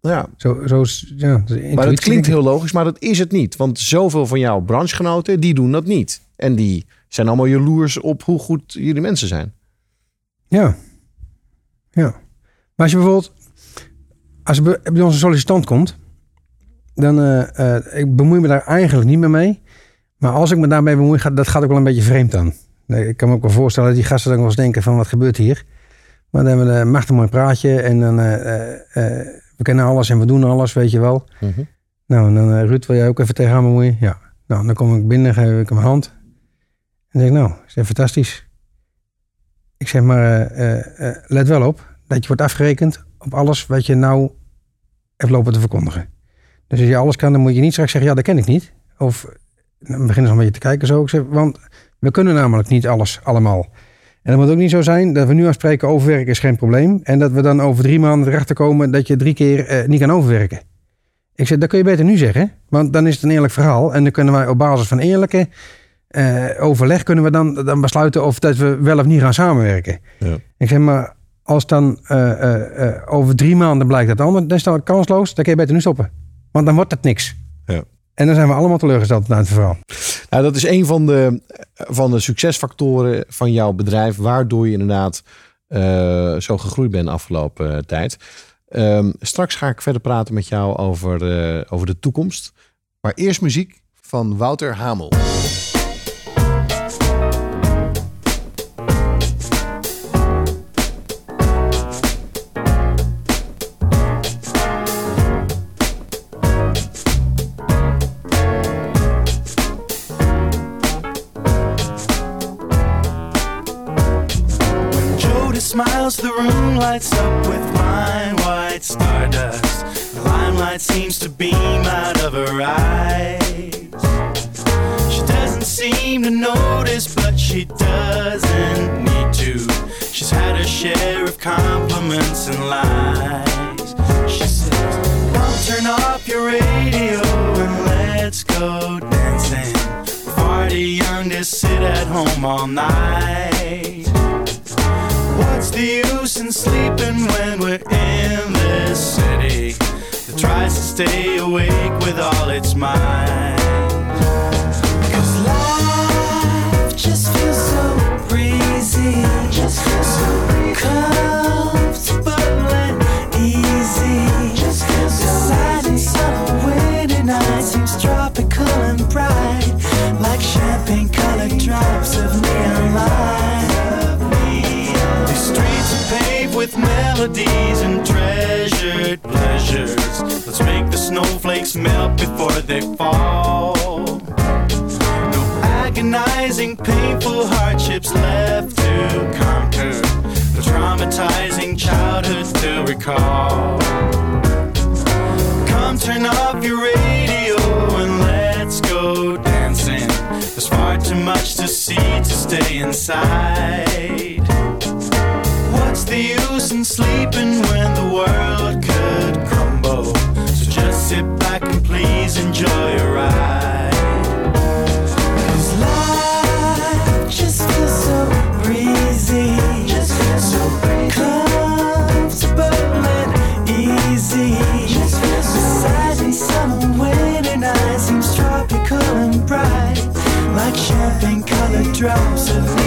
ja, zo, zo is- ja, dat maar dat klinkt heel logisch, maar dat is het niet. Want zoveel van jouw branchegenoten, die doen dat niet. En die zijn allemaal jaloers op hoe goed jullie mensen zijn. Ja. Ja. Maar als je bijvoorbeeld... Als er bij ons een sollicitant komt... Dan... eh, eh, ik bemoei me daar eigenlijk niet meer mee. Maar als ik me daarmee bemoei... Gaat, dat gaat ook wel een beetje vreemd aan. Ik kan me ook wel voorstellen dat die gasten dan wel eens denken van... Wat gebeurt hier? Maar dan hebben we een machtig mooi praatje. En dan... eh, eh, eh, we kennen alles en we doen alles, weet je wel. Mhm. Nou, en dan... eh, Ruud, wil jij ook even tegenaan bemoeien? Ja. Nou, dan kom ik binnen, geef ik hem een hand. En zeg ik, nou, is dit fantastisch. Ik zeg maar, eh, eh, eh, let wel op dat je wordt afgerekend op alles wat je nou hebt lopen te verkondigen. Dus als je alles kan, dan moet je niet straks zeggen, ja, dat ken ik niet. Of dan beginnen ze een beetje te kijken zo. Ik zeg, want we kunnen namelijk niet alles allemaal. En het moet ook niet zo zijn dat we nu afspreken overwerken is geen probleem. En dat we dan over drie maanden erachter komen dat je drie keer niet kan overwerken. Ik zeg, dat kun je beter nu zeggen. Want dan is het een eerlijk verhaal. En dan kunnen wij op basis van eerlijke eh, overleg kunnen we dan, dan besluiten of dat we wel of niet gaan samenwerken. Ja. Ik zeg maar, als dan eh, eh, over drie maanden blijkt dat anders, dan is dat kansloos. Dan kun je beter nu stoppen. Want dan wordt het niks. Ja. En dan zijn we allemaal teleurgesteld naar het verhaal. Nou, dat is een van de, van de succesfactoren van jouw bedrijf, waardoor je inderdaad zo gegroeid bent de afgelopen tijd. Ehm, straks ga ik verder praten met jou over, over de toekomst. Maar eerst muziek van Wouter Hamel. Room lights up with fine white stardust. The limelight seems to beam out of her eyes. She doesn't seem to notice, but she doesn't need to. She's had her share of compliments and lies. She says, Mom, turn off your radio and let's go dancing. We're far too young to sit at home all night. What's the use in sleeping when we're in this city that tries to stay awake with all its might? Cause life just feels so breezy, just feels so comfortable and easy. Just feels tropical and bright, like champagne colored drops of neon light. With melodies and treasured pleasures. Let's make the snowflakes melt before they fall. No agonizing, painful hardships left to conquer. No traumatizing childhoods to recall. Come turn off your radio and let's go dancing. There's far too much to see to stay inside. Use in sleeping when the world could crumble? So just sit back and please enjoy your ride. 'Cause life just feels so breezy, just feels so breezy. comfortable and easy. Just feels so Deciding summer winter night seems tropical and bright, like champagne colored drops of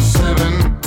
seven.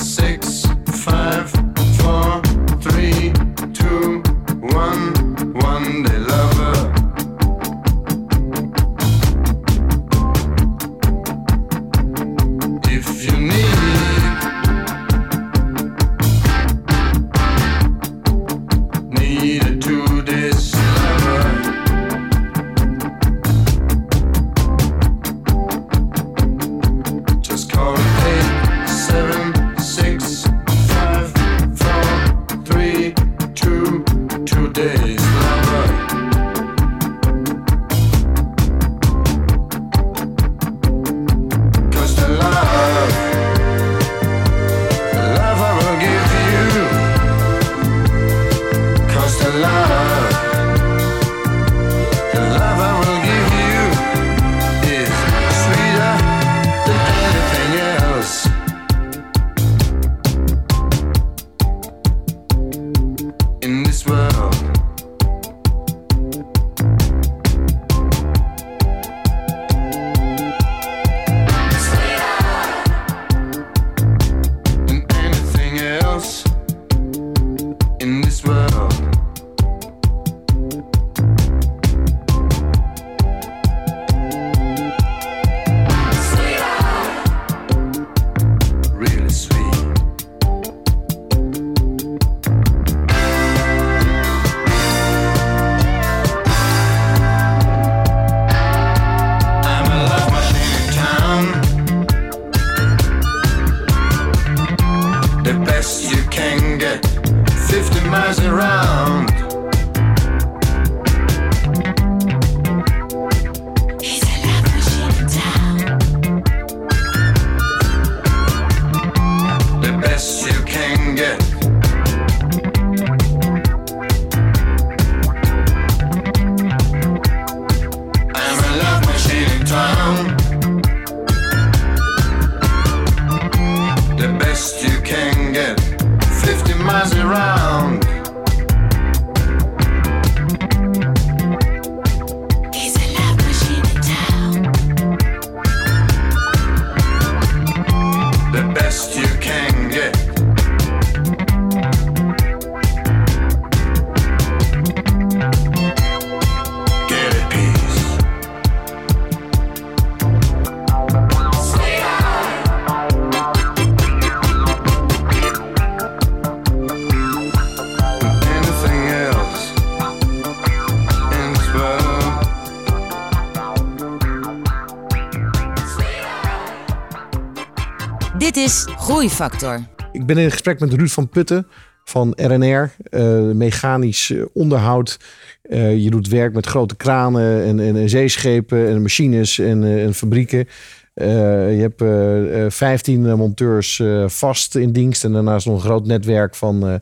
Groeifactor. Ik ben in gesprek met Ruud van Putten van RNR, eh, mechanisch eh, onderhoud. Eh, je doet werk met grote kranen en, en, en zeeschepen en machines en, eh, en fabrieken. Eh, je hebt eh, eh, 15 monteurs eh, vast in dienst en daarnaast nog een groot netwerk van, eh,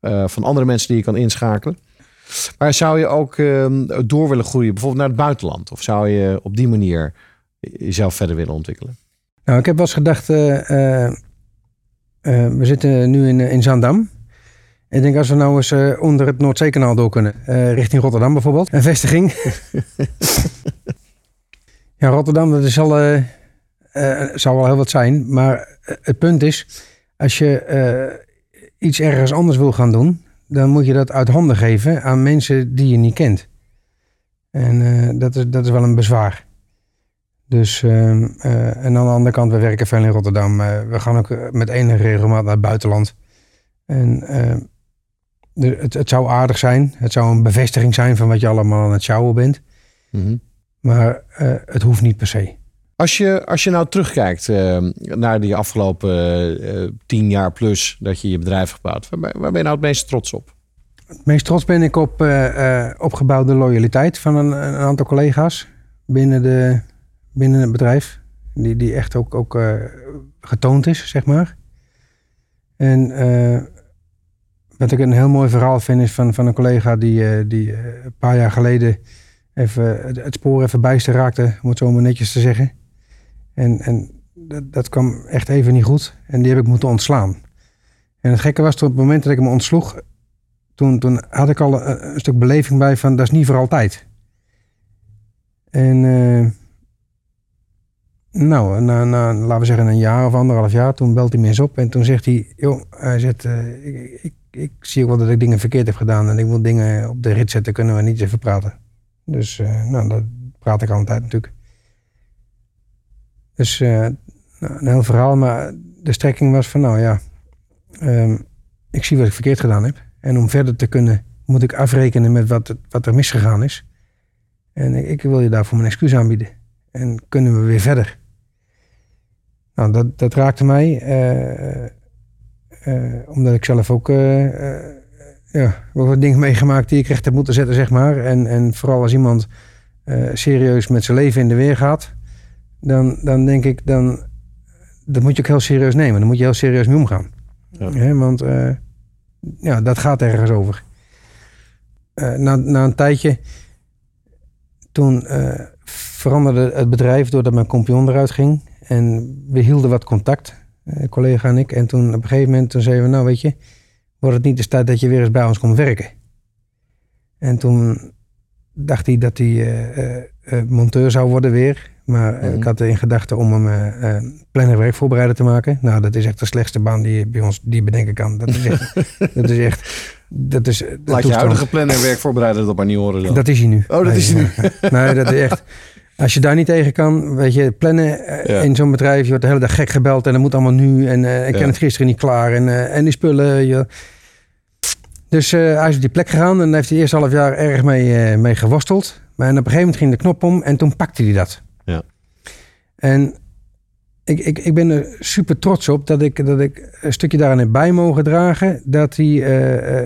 eh, van andere mensen die je kan inschakelen. Maar zou je ook eh, door willen groeien, bijvoorbeeld naar het buitenland? Of zou je op die manier jezelf verder willen ontwikkelen? Nou, ik heb wel eens gedacht, eh, we zitten nu in, eh, in Zaandam. Ik denk als we nou eens eh, onder het Noordzeekanaal door kunnen, richting Rotterdam bijvoorbeeld, een vestiging. ja, Rotterdam, dat is al, zal wel heel wat zijn. Maar het punt is, als je iets ergens anders wil gaan doen, dan moet je dat uit handen geven aan mensen die je niet kent. En dat, is, dat is wel een bezwaar. Dus, ehm, eh, en aan de andere kant, we werken veel in Rotterdam. Eh, we gaan ook eh, met enige regelmaat naar het buitenland. En ehm, de, het, het zou aardig zijn. Het zou een bevestiging zijn van wat je allemaal aan het sjouwen bent. Maar eh, het hoeft niet per se. Als je, als je nou terugkijkt eh, naar die afgelopen tien jaar plus dat je je bedrijf gebouwd, waar, ben- waar ben je nou het meest trots op? Het meest trots ben ik op opgebouwde loyaliteit van een, een aantal collega's binnen, de, binnen het bedrijf. Die, die echt ook, ook eh, getoond is, zeg maar. En eh, wat ik een heel mooi verhaal vind is van, van een collega die, eh, die een paar jaar geleden even het- spoor even bijster raakte, om het zo maar netjes te zeggen. En, en dat, dat kwam echt even niet goed. En die heb ik moeten ontslaan. En het gekke was, tot het moment dat ik hem ontsloeg, toen, toen had ik al een, stuk beleving bij van dat is niet voor altijd. En Nou, na, na, laten we zeggen een jaar of anderhalf jaar, toen belt hij me eens op. En toen zegt hij, joh, hij zegt, eh, ik, ik, ik zie ook wel dat ik dingen verkeerd heb gedaan. En ik wil dingen op de rit zetten, kunnen we niet even praten. Dus, eh, nou, dat praat ik altijd natuurlijk. Dus, eh, nou, een heel verhaal. Maar de strekking was van, nou ja, ehm, ik zie wat ik verkeerd gedaan heb. En om verder te kunnen, moet ik afrekenen met wat, wat er misgegaan is. En ik, ik wil je daarvoor mijn excuus aanbieden. En kunnen we weer verder. Nou, dat, dat raakte mij. eh, eh, omdat ik zelf ook eh, ja, wat dingen meegemaakt die ik recht heb moeten zetten, zeg maar. En, en vooral als iemand serieus met zijn leven in de weer gaat, dan, dan denk ik, dan, dat moet je ook heel serieus nemen. Dan moet je heel serieus mee omgaan. Ja. Hè, want eh, ja, dat gaat ergens over. Na, na een tijdje, toen veranderde het bedrijf doordat mijn compagnon eruit ging. En we hielden wat contact, eh, collega en ik. En toen op een gegeven moment toen zeiden we, nou weet je, wordt het niet eens tijd dat je weer eens bij ons komt werken? En toen dacht hij dat hij eh, eh, monteur zou worden weer. Maar Mhm. ik had in gedachten om hem eh, planner werkvoorbereider te maken. Nou, dat is echt de slechtste baan die je bij ons die bedenken kan. Dat is echt, dat is echt, dat is de Laat je huidige planner werkvoorbereider dat maar niet horen dan. Dat is hij nu. Oh, dat is hij nu. Nee, dat is echt. Als je daar niet tegen kan, weet je, plannen eh, Ja. in zo'n bedrijf, je wordt de hele dag gek gebeld en dat moet allemaal nu. En eh, ik Ja. ken het gisteren niet klaar. En, eh, en die spullen. Je... Dus hij is op die plek gegaan en heeft hij eerst half jaar erg mee, mee geworsteld. Maar en op een gegeven moment ging de knop om en toen pakte hij dat. Ja. En ik, ik, ik ben er super trots op dat ik, dat ik een stukje daarin heb bij mogen dragen. Dat hij,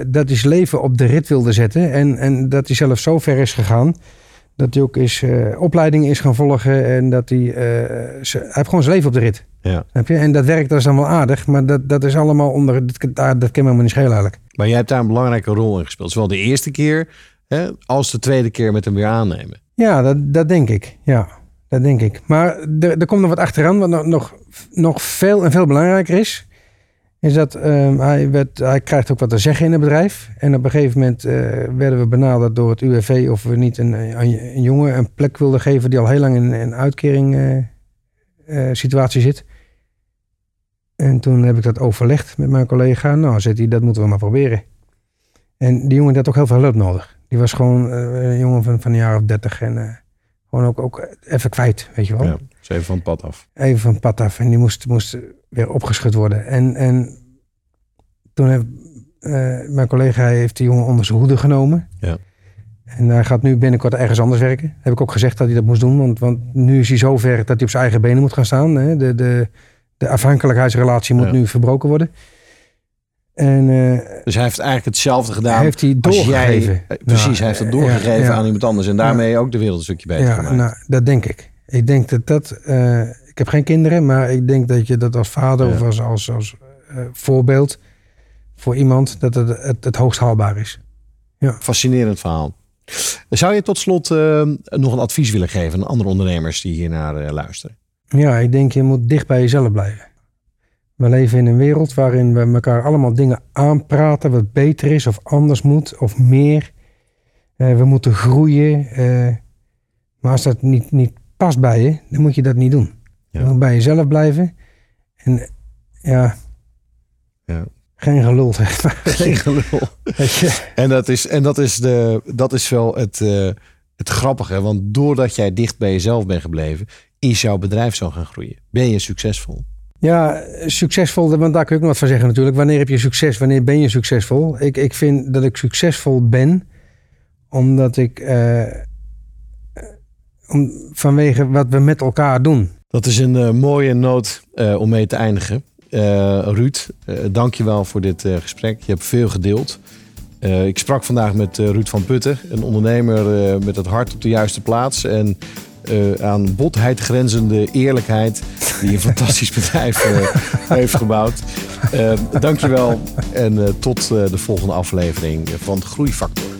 dat hij zijn leven op de rit wilde zetten. En, en dat hij zelf zo ver is gegaan. Dat hij ook is, eh opleidingen is gaan volgen. En dat hij, eh, ze- hij heeft gewoon zijn leven op de rit. Ja. Je? En dat werkt, dat is dan wel aardig. Maar dat, dat is allemaal onder, dat, dat, dat kan me helemaal niet schelen eigenlijk. Maar jij hebt daar een belangrijke rol in gespeeld. Zowel de eerste keer hè, als de tweede keer met hem weer aannemen. Ja, dat, dat denk ik. Ja, dat denk ik. Maar er, er komt nog wat achteraan, wat nog, nog, nog veel en veel belangrijker is. Is dat ehm, hij, werd, hij krijgt ook wat te zeggen in het bedrijf. En op een gegeven moment eh, werden we benaderd door het UWV of we niet een, een, een jongen een plek wilden geven die al heel lang in een uitkering eh, eh, situatie zit. En toen heb ik dat overlegd met mijn collega. Nou, zegt hij, dat moeten we maar proberen. En die jongen had ook heel veel hulp nodig. Die was gewoon een jongen van, van een jaar of dertig. En gewoon ook, ook even kwijt, weet je wel. Ja, dus even van het pad af. Even van het pad af. En die moest, moest weer opgeschud worden. En, en toen heeft eh, mijn collega heeft die jongen onder zijn hoede genomen. Ja. En hij gaat nu binnenkort ergens anders werken. Heb ik ook gezegd dat hij dat moest doen. Want, want nu is hij zo ver dat hij op zijn eigen benen moet gaan staan. Hè. De, de, de afhankelijkheidsrelatie moet Ja. nu verbroken worden. En eh, Dus hij heeft eigenlijk hetzelfde gedaan. heeft hij doorgegeven. Jij, eh, precies, Nou, hij heeft het doorgegeven ja, ja. aan iemand anders. En daarmee ook de wereld een stukje beter ja, gemaakt. nou, dat denk ik. Ik denk dat dat... heb geen kinderen, maar ik denk dat je dat als vader Ja. of als, als, als eh, voorbeeld voor iemand, dat het het, het hoogst haalbaar is. Fascinerend verhaal. Zou je tot slot eh, nog een advies willen geven aan andere ondernemers die hier naar eh, luisteren? Ja, ik denk je moet dicht bij jezelf blijven. We leven in een wereld waarin we elkaar allemaal dingen aanpraten wat beter is of anders moet of meer. We moeten groeien. maar als dat niet, niet past bij je, dan moet je dat niet doen. Je moet bij jezelf blijven. En ja, Ja. geen gelul zeg maar. Geen gelul. En dat is, en dat is, de, dat is wel het, eh, het grappige. Want doordat jij dicht bij jezelf bent gebleven, is jouw bedrijf zo gaan groeien. Ben je succesvol? Ja, succesvol, want daar kun je ook nog wat van zeggen natuurlijk. Wanneer heb je succes? Wanneer ben je succesvol? Ik, ik vind dat ik succesvol ben omdat ik eh, eh, om, vanwege wat we met elkaar doen. Dat is een eh, mooie noot eh, om mee te eindigen. Eh Ruud, dank je wel voor dit gesprek. Je hebt veel gedeeld. Ik sprak vandaag met Ruud van Putten, een ondernemer met het hart op de juiste plaats. En aan botheid grenzende eerlijkheid, die een fantastisch bedrijf heeft gebouwd. Eh dank je wel en tot de volgende aflevering van Groeifactor.